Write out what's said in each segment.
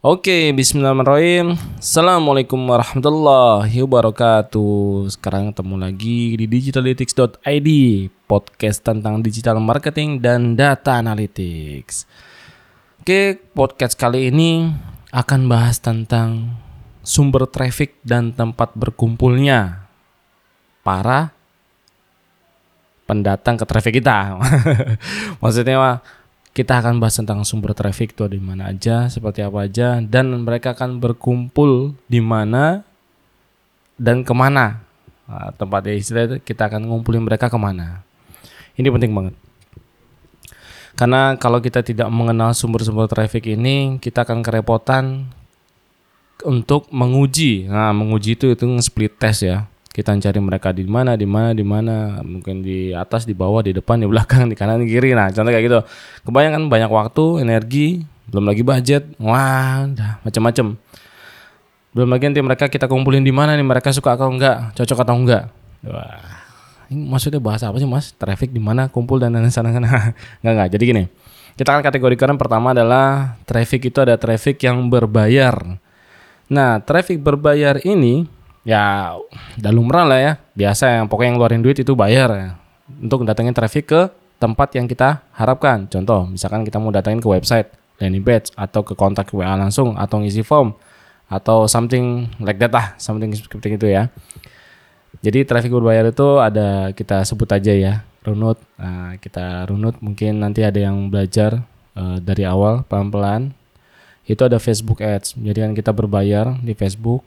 Oke, bismillahirrahmanirrahim. Assalamualaikum warahmatullahi wabarakatuh. Sekarang ketemu lagi di digitalytics.id, podcast tentang digital marketing dan data analytics. Oke, podcast kali ini akan bahas tentang sumber traffic dan tempat berkumpulnya para pendatang ke traffic kita. Maksudnya kita akan bahas tentang sumber traffic itu di mana aja, seperti apa aja, dan mereka akan berkumpul di mana dan ke mana. Nah, tempat istilah kita akan ngumpulin mereka ke mana. Ini penting banget. Karena kalau kita tidak mengenal sumber-sumber traffic ini, kita akan kerepotan untuk menguji. Nah, menguji itu itu split test ya kita cari mereka di mana di mana di mana mungkin di atas di bawah di depan di belakang di kanan di kiri. Nah contoh kayak gitu. Kebanyakan banyak waktu energi belum lagi budget. Wah macam-macam belum lagi nanti mereka kita kumpulin di mana nih mereka suka atau enggak cocok atau enggak. Wah ini maksudnya bahasa apa sih mas? Traffic di mana kumpul dan lain sana sana. Enggak enggak. Jadi gini kita akan kategorikan pertama adalah traffic itu ada traffic yang berbayar. Nah traffic berbayar ini ya udah lumrah lah ya. Biasa yang pokoknya yang ngeluarin duit itu bayar ya. Untuk datengin traffic ke tempat yang kita harapkan. Contoh misalkan kita mau datengin ke website landing page atau ke kontak WA langsung atau ngisi form atau something like that lah something seperti itu ya. Jadi traffic berbayar itu ada kita sebut aja ya runut. Nah, kita runut mungkin nanti ada yang belajar uh, dari awal pelan-pelan. Itu ada Facebook Ads. Jadi kan kita berbayar di Facebook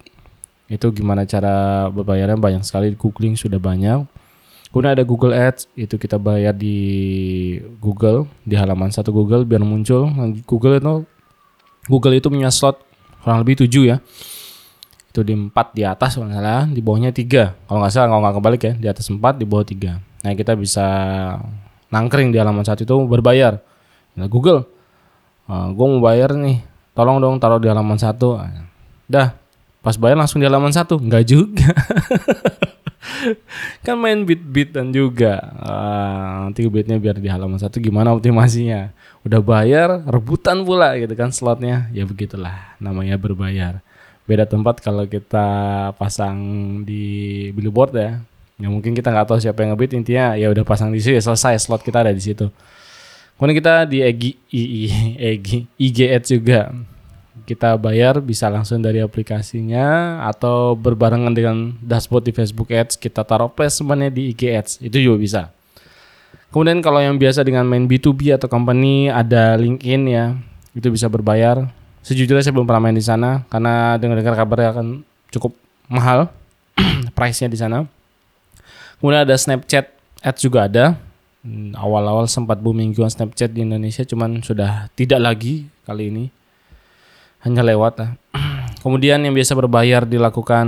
itu gimana cara berbayarnya banyak sekali. Googling sudah banyak. Kemudian ada Google Ads. Itu kita bayar di Google di halaman satu Google biar muncul. Google itu Google itu punya slot kurang lebih tujuh ya. Itu di empat di atas kalau salah. Di bawahnya tiga. Kalau nggak salah kalau nggak kebalik ya di atas empat di bawah tiga. Nah kita bisa nangkring di halaman satu itu berbayar. Nah Google uh, gue mau bayar nih. Tolong dong taruh di halaman satu. Dah Pas bayar langsung di halaman satu, nggak juga. kan main beat dan juga. Uh, nanti beatnya biar di halaman satu gimana optimasinya. Udah bayar, rebutan pula gitu kan slotnya. Ya begitulah namanya berbayar. Beda tempat kalau kita pasang di billboard ya. Ya mungkin kita nggak tahu siapa yang ngebit intinya ya udah pasang di situ ya selesai slot kita ada di situ. Kemudian kita di EG, IG, IG juga kita bayar bisa langsung dari aplikasinya atau berbarengan dengan dashboard di Facebook Ads kita taruh placementnya di IG Ads itu juga bisa. Kemudian kalau yang biasa dengan main B2B atau company ada LinkedIn ya itu bisa berbayar. Sejujurnya saya belum pernah main di sana karena dengar-dengar kabarnya akan cukup mahal price-nya di sana. Kemudian ada Snapchat Ads juga ada. Hmm, awal-awal sempat booming juga Snapchat di Indonesia cuman sudah tidak lagi kali ini hanya lewat lah. Kemudian yang biasa berbayar dilakukan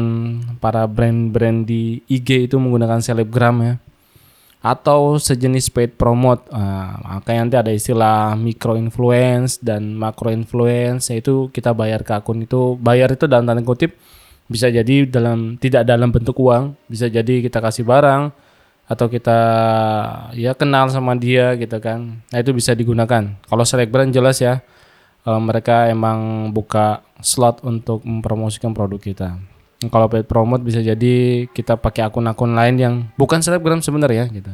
para brand-brand di IG itu menggunakan selebgram ya atau sejenis paid promote. Nah, makanya nanti ada istilah micro influence dan macro influence yaitu kita bayar ke akun itu bayar itu dalam tanda kutip bisa jadi dalam tidak dalam bentuk uang, bisa jadi kita kasih barang atau kita ya kenal sama dia gitu kan. Nah, itu bisa digunakan. Kalau selebgram jelas ya uh, mereka emang buka slot untuk mempromosikan produk kita. Kalau paid promote bisa jadi kita pakai akun-akun lain yang bukan selebgram sebenarnya gitu.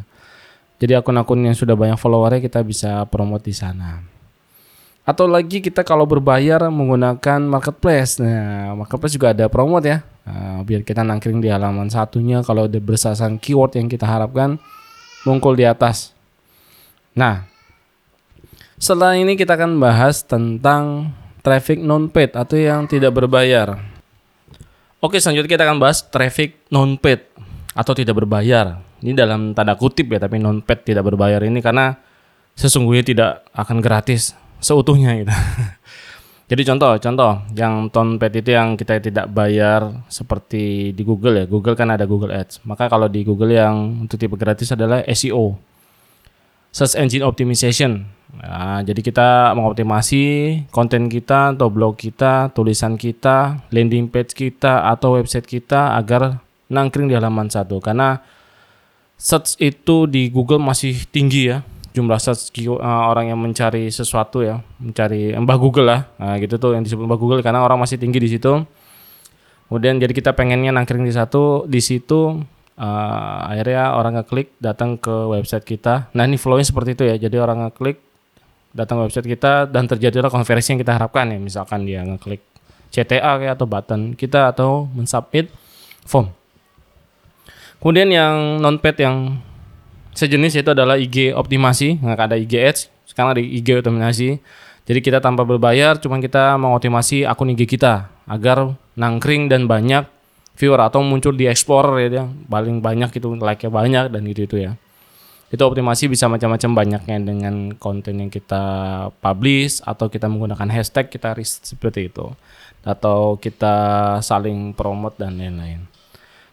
Jadi akun-akun yang sudah banyak followernya kita bisa promote di sana. Atau lagi kita kalau berbayar menggunakan marketplace. Nah, marketplace juga ada promote ya. Nah, biar kita nangkring di halaman satunya kalau ada berdasarkan keyword yang kita harapkan muncul di atas. Nah, setelah ini kita akan bahas tentang traffic non-paid atau yang tidak berbayar. Oke, selanjutnya kita akan bahas traffic non-paid atau tidak berbayar. Ini dalam tanda kutip ya, tapi non-paid tidak berbayar ini karena sesungguhnya tidak akan gratis seutuhnya gitu. Jadi contoh, contoh yang non-paid itu yang kita tidak bayar seperti di Google ya. Google kan ada Google Ads. Maka kalau di Google yang untuk tipe gratis adalah SEO. Search Engine Optimization Nah, jadi kita mengoptimasi konten kita atau blog kita, tulisan kita, landing page kita atau website kita agar nangkring di halaman satu. Karena search itu di Google masih tinggi ya, jumlah search uh, orang yang mencari sesuatu ya, mencari mbah Google lah, nah, gitu tuh yang disebut mbah Google karena orang masih tinggi di situ. Kemudian jadi kita pengennya nangkring di satu, di situ uh, akhirnya orang ngeklik datang ke website kita. Nah ini flownya seperti itu ya, jadi orang ngeklik datang ke website kita dan terjadilah konversi yang kita harapkan ya, misalkan dia ngeklik CTA kayak atau button kita atau mensubmit form. Kemudian yang non paid yang sejenis itu adalah IG optimasi, nggak ada IG ads, sekarang ada IG optimasi. Jadi kita tanpa berbayar, cuma kita mengoptimasi akun IG kita agar nangkring dan banyak viewer atau muncul di explorer ya, paling banyak itu like-nya banyak dan gitu itu ya. Itu optimasi bisa macam-macam banyaknya dengan konten yang kita publish atau kita menggunakan hashtag kita seperti itu atau kita saling promote dan lain-lain.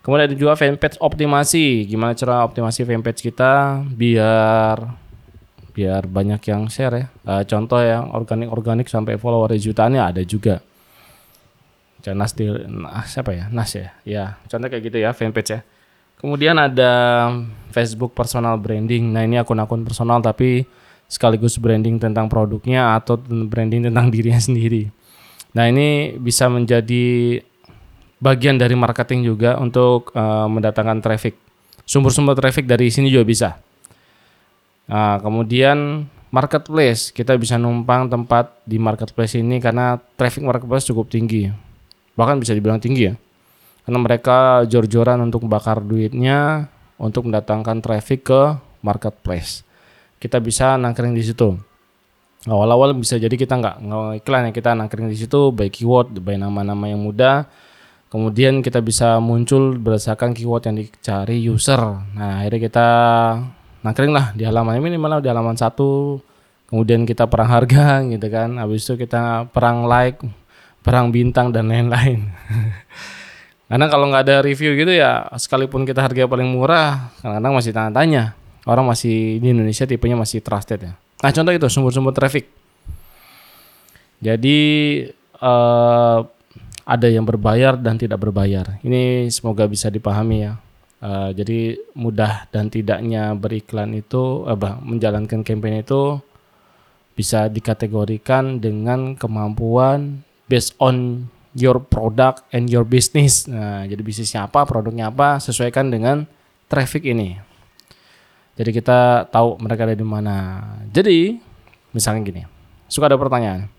Kemudian ada juga fanpage optimasi. Gimana cara optimasi fanpage kita biar biar banyak yang share ya. Uh, contoh yang organik-organik sampai follower jutaan ya ada juga. Nas di nah, siapa ya? Nas ya. Ya, contoh kayak gitu ya fanpage ya. Kemudian ada Facebook personal branding. Nah, ini akun-akun personal tapi sekaligus branding tentang produknya atau branding tentang dirinya sendiri. Nah, ini bisa menjadi bagian dari marketing juga untuk uh, mendatangkan traffic. Sumber-sumber traffic dari sini juga bisa. Nah, kemudian marketplace, kita bisa numpang tempat di marketplace ini karena traffic marketplace cukup tinggi. Bahkan bisa dibilang tinggi ya. Karena mereka jor-joran untuk bakar duitnya untuk mendatangkan traffic ke marketplace. Kita bisa nangkring di situ. Awal-awal bisa jadi kita nggak iklan ya kita nangkring di situ baik keyword, baik nama-nama yang mudah, Kemudian kita bisa muncul berdasarkan keyword yang dicari user. Nah, akhirnya kita nangkring lah di halaman ini malah di halaman satu. Kemudian kita perang harga gitu kan. Habis itu kita perang like, perang bintang dan lain-lain. Karena kalau nggak ada review gitu ya, sekalipun kita harga paling murah, kadang-kadang masih tanya-tanya. Orang masih di Indonesia tipenya masih trusted ya. Nah, contoh itu sumber-sumber traffic. Jadi uh, ada yang berbayar dan tidak berbayar. Ini semoga bisa dipahami ya. Uh, jadi mudah dan tidaknya beriklan itu, apa menjalankan campaign itu bisa dikategorikan dengan kemampuan based on your product and your business. Nah, jadi bisnisnya apa, produknya apa, sesuaikan dengan traffic ini. Jadi kita tahu mereka ada di mana. Jadi misalnya gini, suka ada pertanyaan,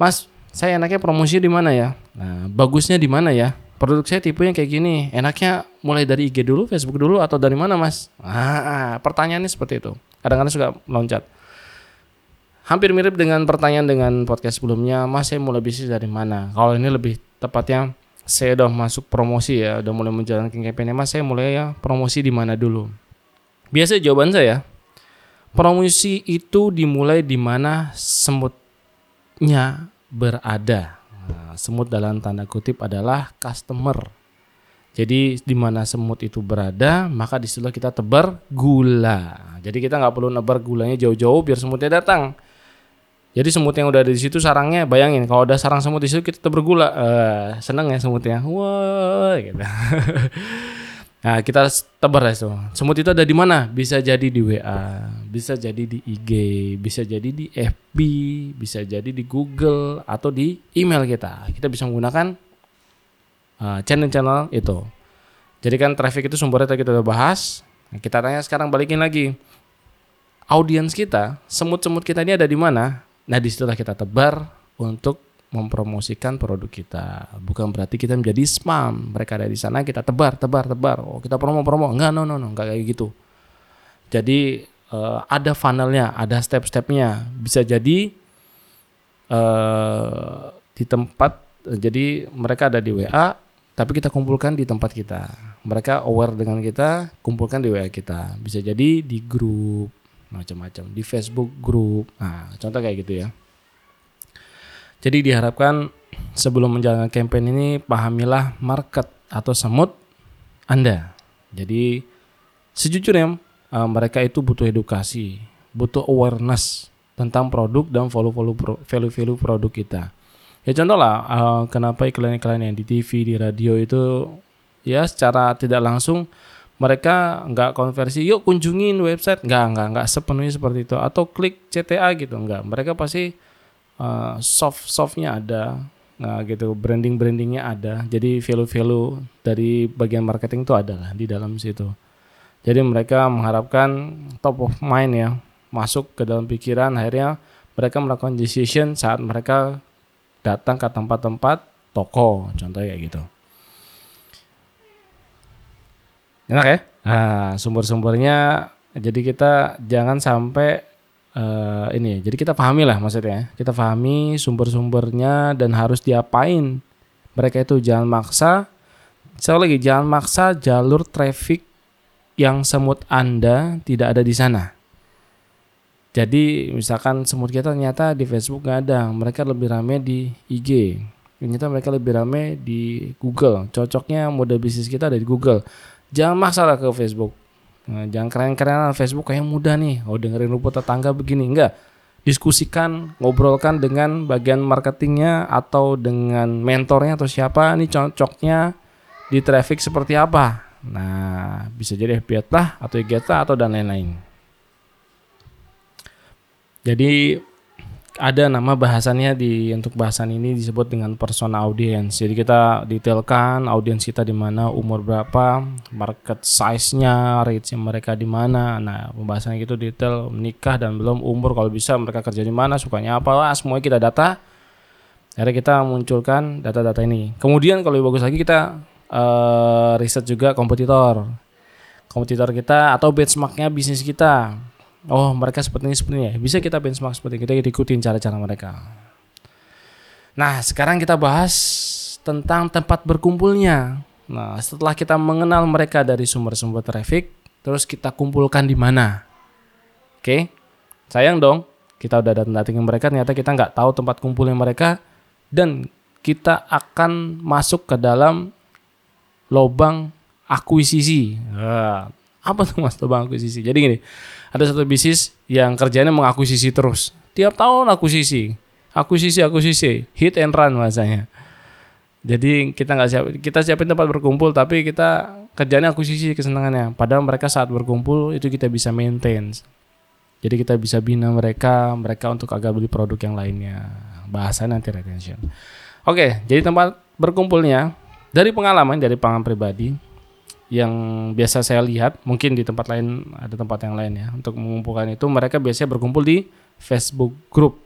Mas, saya enaknya promosi di mana ya? Nah, bagusnya di mana ya? Produk saya tipe yang kayak gini, enaknya mulai dari IG dulu, Facebook dulu, atau dari mana mas? Ah, pertanyaannya seperti itu. Kadang-kadang suka meloncat. Hampir mirip dengan pertanyaan dengan podcast sebelumnya, mas saya mulai bisnis dari mana? Kalau ini lebih tepatnya, saya udah masuk promosi ya, udah mulai menjalankan campaign mas saya mulai ya promosi di mana dulu? Biasa jawaban saya, promosi itu dimulai di mana semutnya berada. Nah, semut dalam tanda kutip adalah customer. Jadi di mana semut itu berada, maka di situ kita tebar gula. Jadi kita nggak perlu nebar gulanya jauh-jauh biar semutnya datang. Jadi semut yang udah ada di situ sarangnya, bayangin kalau udah sarang semut di situ kita tebar gula, uh, seneng ya semutnya, wah gitu. Nah, kita tebar ya semua. Semut itu ada di mana? Bisa jadi di WA, bisa jadi di IG, bisa jadi di FB, bisa jadi di Google atau di email kita. Kita bisa menggunakan uh, channel-channel itu. Jadi kan traffic itu sumbernya tadi kita udah bahas. Nah, kita tanya sekarang balikin lagi. Audiens kita, semut-semut kita ini ada di mana? Nah, di situlah kita tebar untuk mempromosikan produk kita. Bukan berarti kita menjadi spam. Mereka ada di sana kita tebar, tebar, tebar. Oh, kita promo-promo. Enggak, no, no, no, enggak kayak gitu. Jadi uh, ada funnelnya, ada step-stepnya. Bisa jadi uh, di tempat jadi mereka ada di WA tapi kita kumpulkan di tempat kita. Mereka aware dengan kita, kumpulkan di WA kita. Bisa jadi di grup macam-macam, di Facebook grup. Nah, contoh kayak gitu ya. Jadi diharapkan sebelum menjalankan campaign ini pahamilah market atau semut Anda. Jadi sejujurnya uh, mereka itu butuh edukasi, butuh awareness tentang produk dan value-value produk kita. Ya contoh lah, uh, kenapa iklan-iklan yang di TV, di radio itu ya secara tidak langsung mereka nggak konversi yuk kunjungin website. Nggak nggak nggak sepenuhnya seperti itu. Atau klik CTA gitu nggak. Mereka pasti uh, soft softnya ada. Nah gitu branding brandingnya ada. Jadi value value dari bagian marketing itu ada di dalam situ. Jadi mereka mengharapkan top of mind ya masuk ke dalam pikiran. Akhirnya mereka melakukan decision saat mereka datang ke tempat-tempat toko contohnya kayak gitu Enak ya? Nah, sumber-sumbernya jadi kita jangan sampai uh, ini jadi kita pahami lah maksudnya. Kita pahami sumber-sumbernya dan harus diapain mereka itu. Jangan maksa sekali lagi jangan maksa jalur traffic yang semut anda tidak ada di sana. Jadi misalkan semut kita ternyata di Facebook nggak ada mereka lebih rame di IG ternyata mereka lebih rame di Google. Cocoknya model bisnis kita ada di Google jangan masalah ke Facebook. Nah, jangan keren-keren Facebook kayak mudah nih. Oh dengerin rumput tetangga begini. Enggak. Diskusikan ngobrolkan dengan bagian marketingnya atau dengan mentornya atau siapa nih cocoknya di traffic seperti apa. Nah bisa jadi FB lah atau IG atau dan lain-lain. Jadi ada nama bahasannya di untuk bahasan ini disebut dengan persona audience. Jadi kita detailkan audiens kita di mana, umur berapa, market size-nya, reach mereka di mana. Nah, pembahasannya gitu detail menikah dan belum umur kalau bisa mereka kerja di mana, sukanya apa, wah semuanya kita data. Akhirnya kita munculkan data-data ini. Kemudian kalau lebih bagus lagi kita uh, riset juga kompetitor. Kompetitor kita atau benchmarknya bisnis kita oh mereka seperti ini seperti ini ya. Bisa kita benchmark seperti kita ikutin cara-cara mereka. Nah sekarang kita bahas tentang tempat berkumpulnya. Nah setelah kita mengenal mereka dari sumber-sumber traffic terus kita kumpulkan di mana? Oke? Sayang dong kita udah datang datangin mereka ternyata kita nggak tahu tempat kumpulnya mereka dan kita akan masuk ke dalam lubang akuisisi. Nah, apa tuh mas lubang akuisisi jadi gini ada satu bisnis yang kerjanya mengakuisisi terus. Tiap tahun akuisisi, akuisisi, akuisisi, hit and run masanya. Jadi kita nggak siap, kita siapin tempat berkumpul, tapi kita kerjanya akuisisi kesenangannya. Padahal mereka saat berkumpul itu kita bisa maintain. Jadi kita bisa bina mereka, mereka untuk agak beli produk yang lainnya. Bahasa nanti retention. Oke, jadi tempat berkumpulnya dari pengalaman dari pengalaman pribadi yang biasa saya lihat, mungkin di tempat lain ada tempat yang lain ya. Untuk mengumpulkan itu mereka biasanya berkumpul di Facebook group.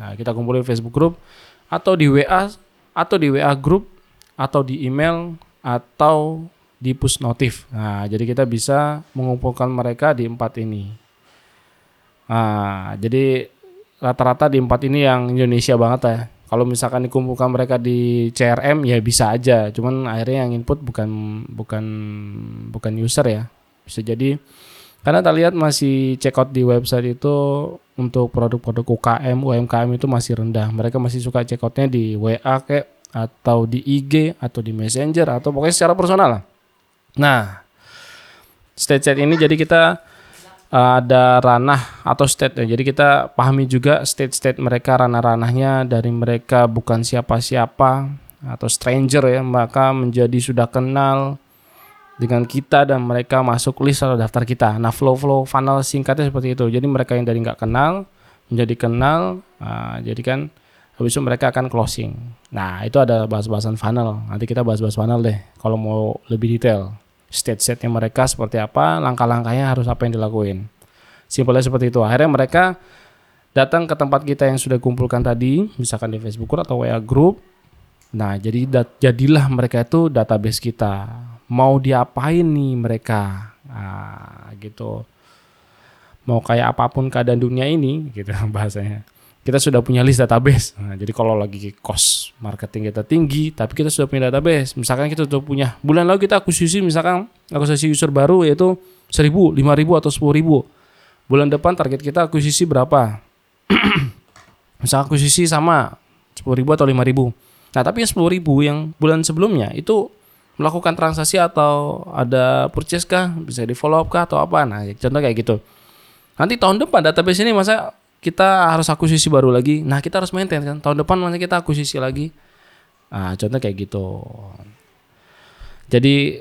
Nah, kita kumpul di Facebook group atau di WA atau di WA group atau di email atau di push notif. Nah, jadi kita bisa mengumpulkan mereka di empat ini. Nah, jadi rata-rata di empat ini yang Indonesia banget ya kalau misalkan dikumpulkan mereka di CRM ya bisa aja. Cuman akhirnya yang input bukan bukan bukan user ya. Bisa jadi karena kita lihat masih check out di website itu untuk produk-produk UKM UMKM itu masih rendah. Mereka masih suka check outnya di WA kayak atau di IG atau di Messenger atau pokoknya secara personal lah. Nah stage set ini jadi kita ada ranah atau state ya. Jadi kita pahami juga state-state mereka ranah-ranahnya dari mereka bukan siapa-siapa atau stranger ya, maka menjadi sudah kenal dengan kita dan mereka masuk list atau daftar kita. Nah, flow-flow funnel singkatnya seperti itu. Jadi mereka yang dari nggak kenal menjadi kenal, nah, jadi kan habis itu mereka akan closing. Nah, itu ada bahas-bahasan funnel. Nanti kita bahas-bahas funnel deh kalau mau lebih detail state-state mereka seperti apa, langkah-langkahnya harus apa yang dilakuin. Simpelnya seperti itu. Akhirnya mereka datang ke tempat kita yang sudah kumpulkan tadi, misalkan di Facebook group atau WA group. Nah, jadi jadilah mereka itu database kita. Mau diapain nih mereka? Nah, gitu. Mau kayak apa pun keadaan dunia ini, gitu bahasanya kita sudah punya list database. Nah, jadi kalau lagi cost marketing kita tinggi, tapi kita sudah punya database. Misalkan kita sudah punya bulan lalu kita akuisisi misalkan akuisisi user baru yaitu 1000, 5000 atau 10000. Bulan depan target kita akuisisi berapa? Misalkan akuisisi sama 10.000 atau 5.000. Nah, tapi yang 10.000 yang bulan sebelumnya itu melakukan transaksi atau ada purchase kah, bisa di follow up kah atau apa. Nah, contoh kayak gitu. Nanti tahun depan database ini masa kita harus akuisisi baru lagi. Nah, kita harus maintain kan. Tahun depan mana kita akuisisi lagi. Nah, contoh kayak gitu. Jadi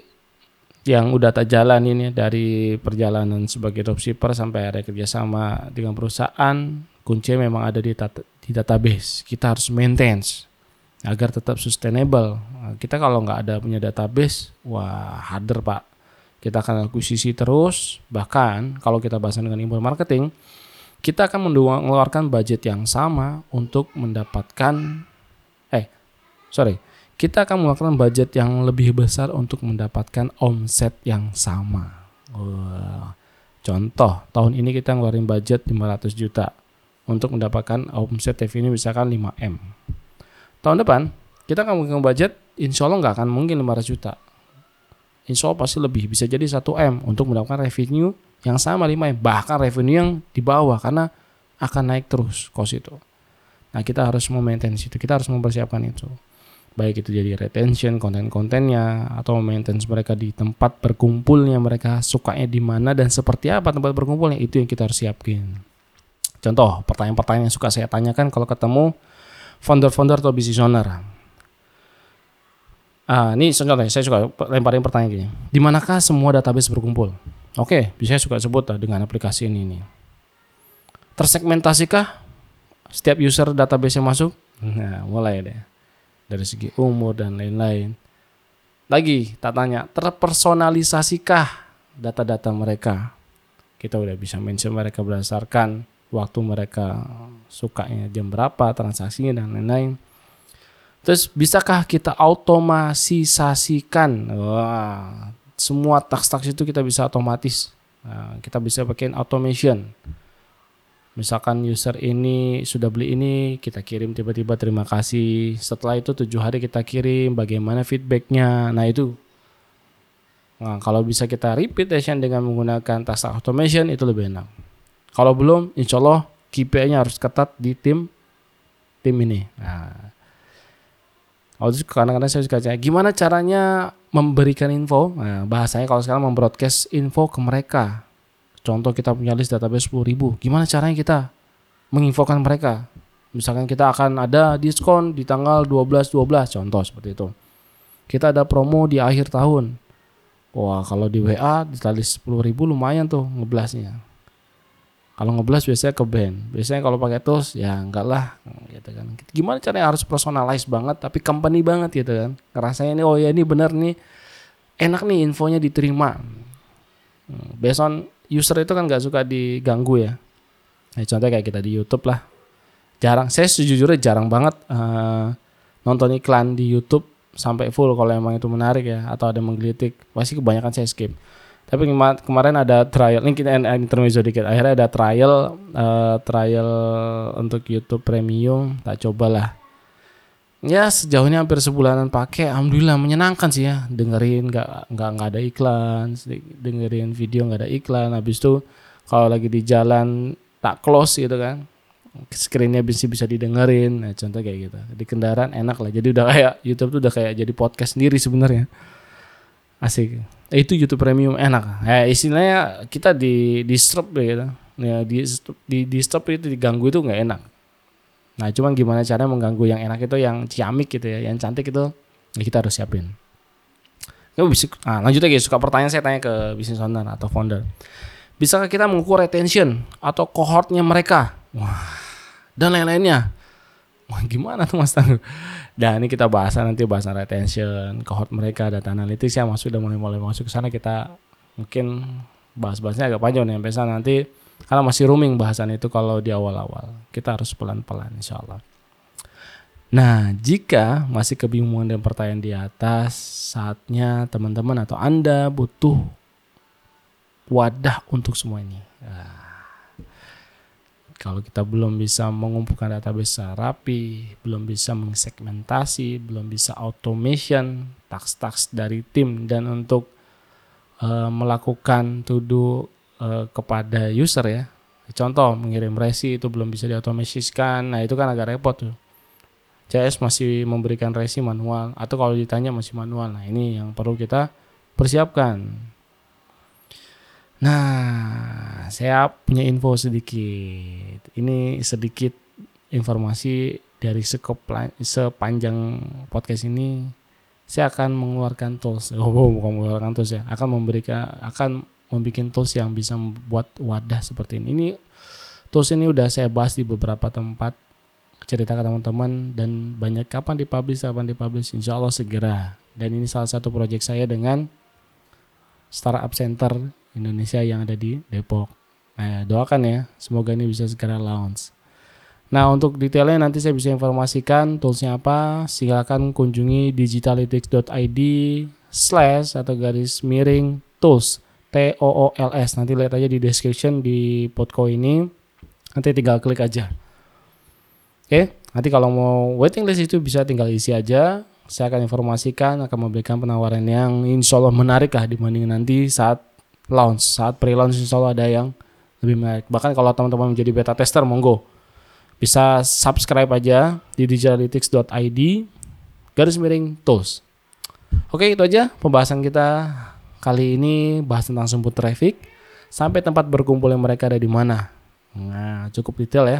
yang udah tak jalan ini dari perjalanan sebagai dropshipper sampai ada kerjasama dengan perusahaan kunci memang ada di, data, di database kita harus maintain agar tetap sustainable nah, kita kalau nggak ada punya database wah harder pak kita akan akuisisi terus bahkan kalau kita bahas dengan inbound marketing kita akan mengeluarkan budget yang sama untuk mendapatkan eh sorry kita akan mengeluarkan budget yang lebih besar untuk mendapatkan omset yang sama. Wah. Contoh, tahun ini kita ngeluarin budget 500 juta untuk mendapatkan omset revenue misalkan 5M. Tahun depan, kita akan mengeluarkan budget, insya Allah nggak akan mungkin 500 juta. Insya Allah pasti lebih, bisa jadi 1M untuk mendapatkan revenue yang sama 5M. Bahkan revenue yang di bawah, karena akan naik terus cost itu. Nah kita harus memaintain itu, kita harus mempersiapkan itu. Baik itu jadi retention konten-kontennya atau maintenance mereka di tempat berkumpulnya mereka sukanya di mana dan seperti apa tempat berkumpulnya itu yang kita harus siapin. Contoh pertanyaan-pertanyaan yang suka saya tanyakan kalau ketemu founder-founder atau business owner. Ah ini contohnya saya suka lemparin pertanyaan gini. Di manakah semua database berkumpul oke bisa saya suka sebut lah dengan aplikasi ini nih tersegmentasikah setiap user database yang masuk nah mulai deh dari segi umur dan lain-lain. Lagi, tak tanya, terpersonalisasikah data-data mereka? Kita udah bisa mention mereka berdasarkan waktu mereka sukanya jam berapa, transaksinya dan lain-lain. Terus bisakah kita otomatisasikan? Wah, semua tax-tax itu kita bisa otomatis. Nah, kita bisa pakai automation. Misalkan user ini sudah beli ini kita kirim tiba-tiba terima kasih. Setelah itu tujuh hari kita kirim bagaimana feedbacknya. Nah itu. Nah kalau bisa kita repeat dengan menggunakan task automation itu lebih enak. Kalau belum insya Allah KPI-nya harus ketat di tim tim ini. Nah kalau kadang-kadang saya suka gimana caranya memberikan info nah, bahasanya kalau sekarang membroadcast info ke mereka Contoh kita punya list database 10 ribu. Gimana caranya kita menginfokan mereka? Misalkan kita akan ada diskon di tanggal 12-12 contoh seperti itu. Kita ada promo di akhir tahun. Wah kalau di WA di list 10 ribu lumayan tuh ngeblasnya. Kalau ngeblas biasanya ke band. Biasanya kalau pakai tools ya enggak lah gitu kan. Gimana caranya harus personalize banget tapi company banget gitu kan. Ngerasanya ini oh ya ini benar nih enak nih infonya diterima. Hmm, based on user itu kan nggak suka diganggu ya. Nah, contohnya kayak kita di YouTube lah. Jarang, saya sejujurnya jarang banget uh, nonton iklan di YouTube sampai full kalau emang itu menarik ya atau ada menggelitik. Pasti kebanyakan saya skip. Tapi kemarin ada trial, ini kita intermezzo dikit. Akhirnya ada trial, uh, trial untuk YouTube Premium. Tak cobalah ya sejauh ini hampir sebulanan pakai. Alhamdulillah menyenangkan sih ya. Dengerin nggak nggak nggak ada iklan. Dengerin video nggak ada iklan. Habis itu kalau lagi di jalan tak close gitu kan. Screennya bisa bisa didengerin. Nah contoh kayak gitu. Di kendaraan enak lah. Jadi udah kayak YouTube tuh udah kayak jadi podcast sendiri sebenarnya. Asik itu YouTube Premium enak ya istilahnya kita di di stop gitu ya di di, di stop itu diganggu itu nggak enak Nah, cuman gimana cara mengganggu yang enak itu yang ciamik gitu ya, yang cantik itu ya kita harus siapin. Nah, lanjut lagi suka pertanyaan saya tanya ke business owner atau founder. Bisakah kita mengukur retention atau cohortnya mereka? Wah, dan lain-lainnya. Wah, gimana tuh Mas Tangguh? Dan ini kita bahas nanti bahasan retention, cohort mereka, data analitis yang masuk udah mulai-mulai masuk ke sana kita mungkin bahas-bahasnya agak panjang nih sampai nanti karena masih rooming bahasan itu kalau di awal-awal. Kita harus pelan-pelan insya Allah. Nah, jika masih kebingungan dan pertanyaan di atas, saatnya teman-teman atau Anda butuh wadah untuk semua ini. Nah, kalau kita belum bisa mengumpulkan database rapi, belum bisa mengsegmentasi, belum bisa automation, task-task dari tim dan untuk uh, melakukan to do uh, kepada user ya. Contoh mengirim resi itu belum bisa diotomasikan, nah itu kan agak repot tuh. CS masih memberikan resi manual atau kalau ditanya masih manual. Nah, ini yang perlu kita persiapkan. Nah, saya punya info sedikit. Ini sedikit informasi dari sepanjang podcast ini saya akan mengeluarkan tools. Oh, bukan mengeluarkan tools ya. Akan memberikan akan membuat tools yang bisa membuat wadah seperti ini. Ini tools ini udah saya bahas di beberapa tempat cerita ke teman-teman dan banyak kapan dipublish kapan dipublish insya Allah segera dan ini salah satu proyek saya dengan Startup Center Indonesia yang ada di Depok. Nah, doakan ya semoga ini bisa segera launch. Nah untuk detailnya nanti saya bisa informasikan toolsnya apa. Silakan kunjungi digitalytics.id slash atau garis miring tools T O O L S. Nanti lihat aja di description di podco ini. Nanti tinggal klik aja. Oke, nanti kalau mau waiting list itu bisa tinggal isi aja. Saya akan informasikan, akan memberikan penawaran yang insya Allah menarik lah dibanding nanti saat launch. Saat pre-launch insya Allah ada yang lebih menarik. Bahkan kalau teman-teman menjadi beta tester, monggo. Bisa subscribe aja di digitalytics.id garis miring tools. Oke, itu aja pembahasan kita kali ini bahas tentang sumber traffic sampai tempat berkumpulnya mereka ada di mana. Nah, cukup detail ya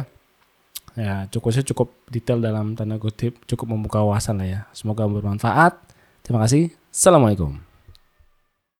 ya cukup sih cukup detail dalam tanda kutip cukup membuka wawasan lah ya semoga bermanfaat terima kasih assalamualaikum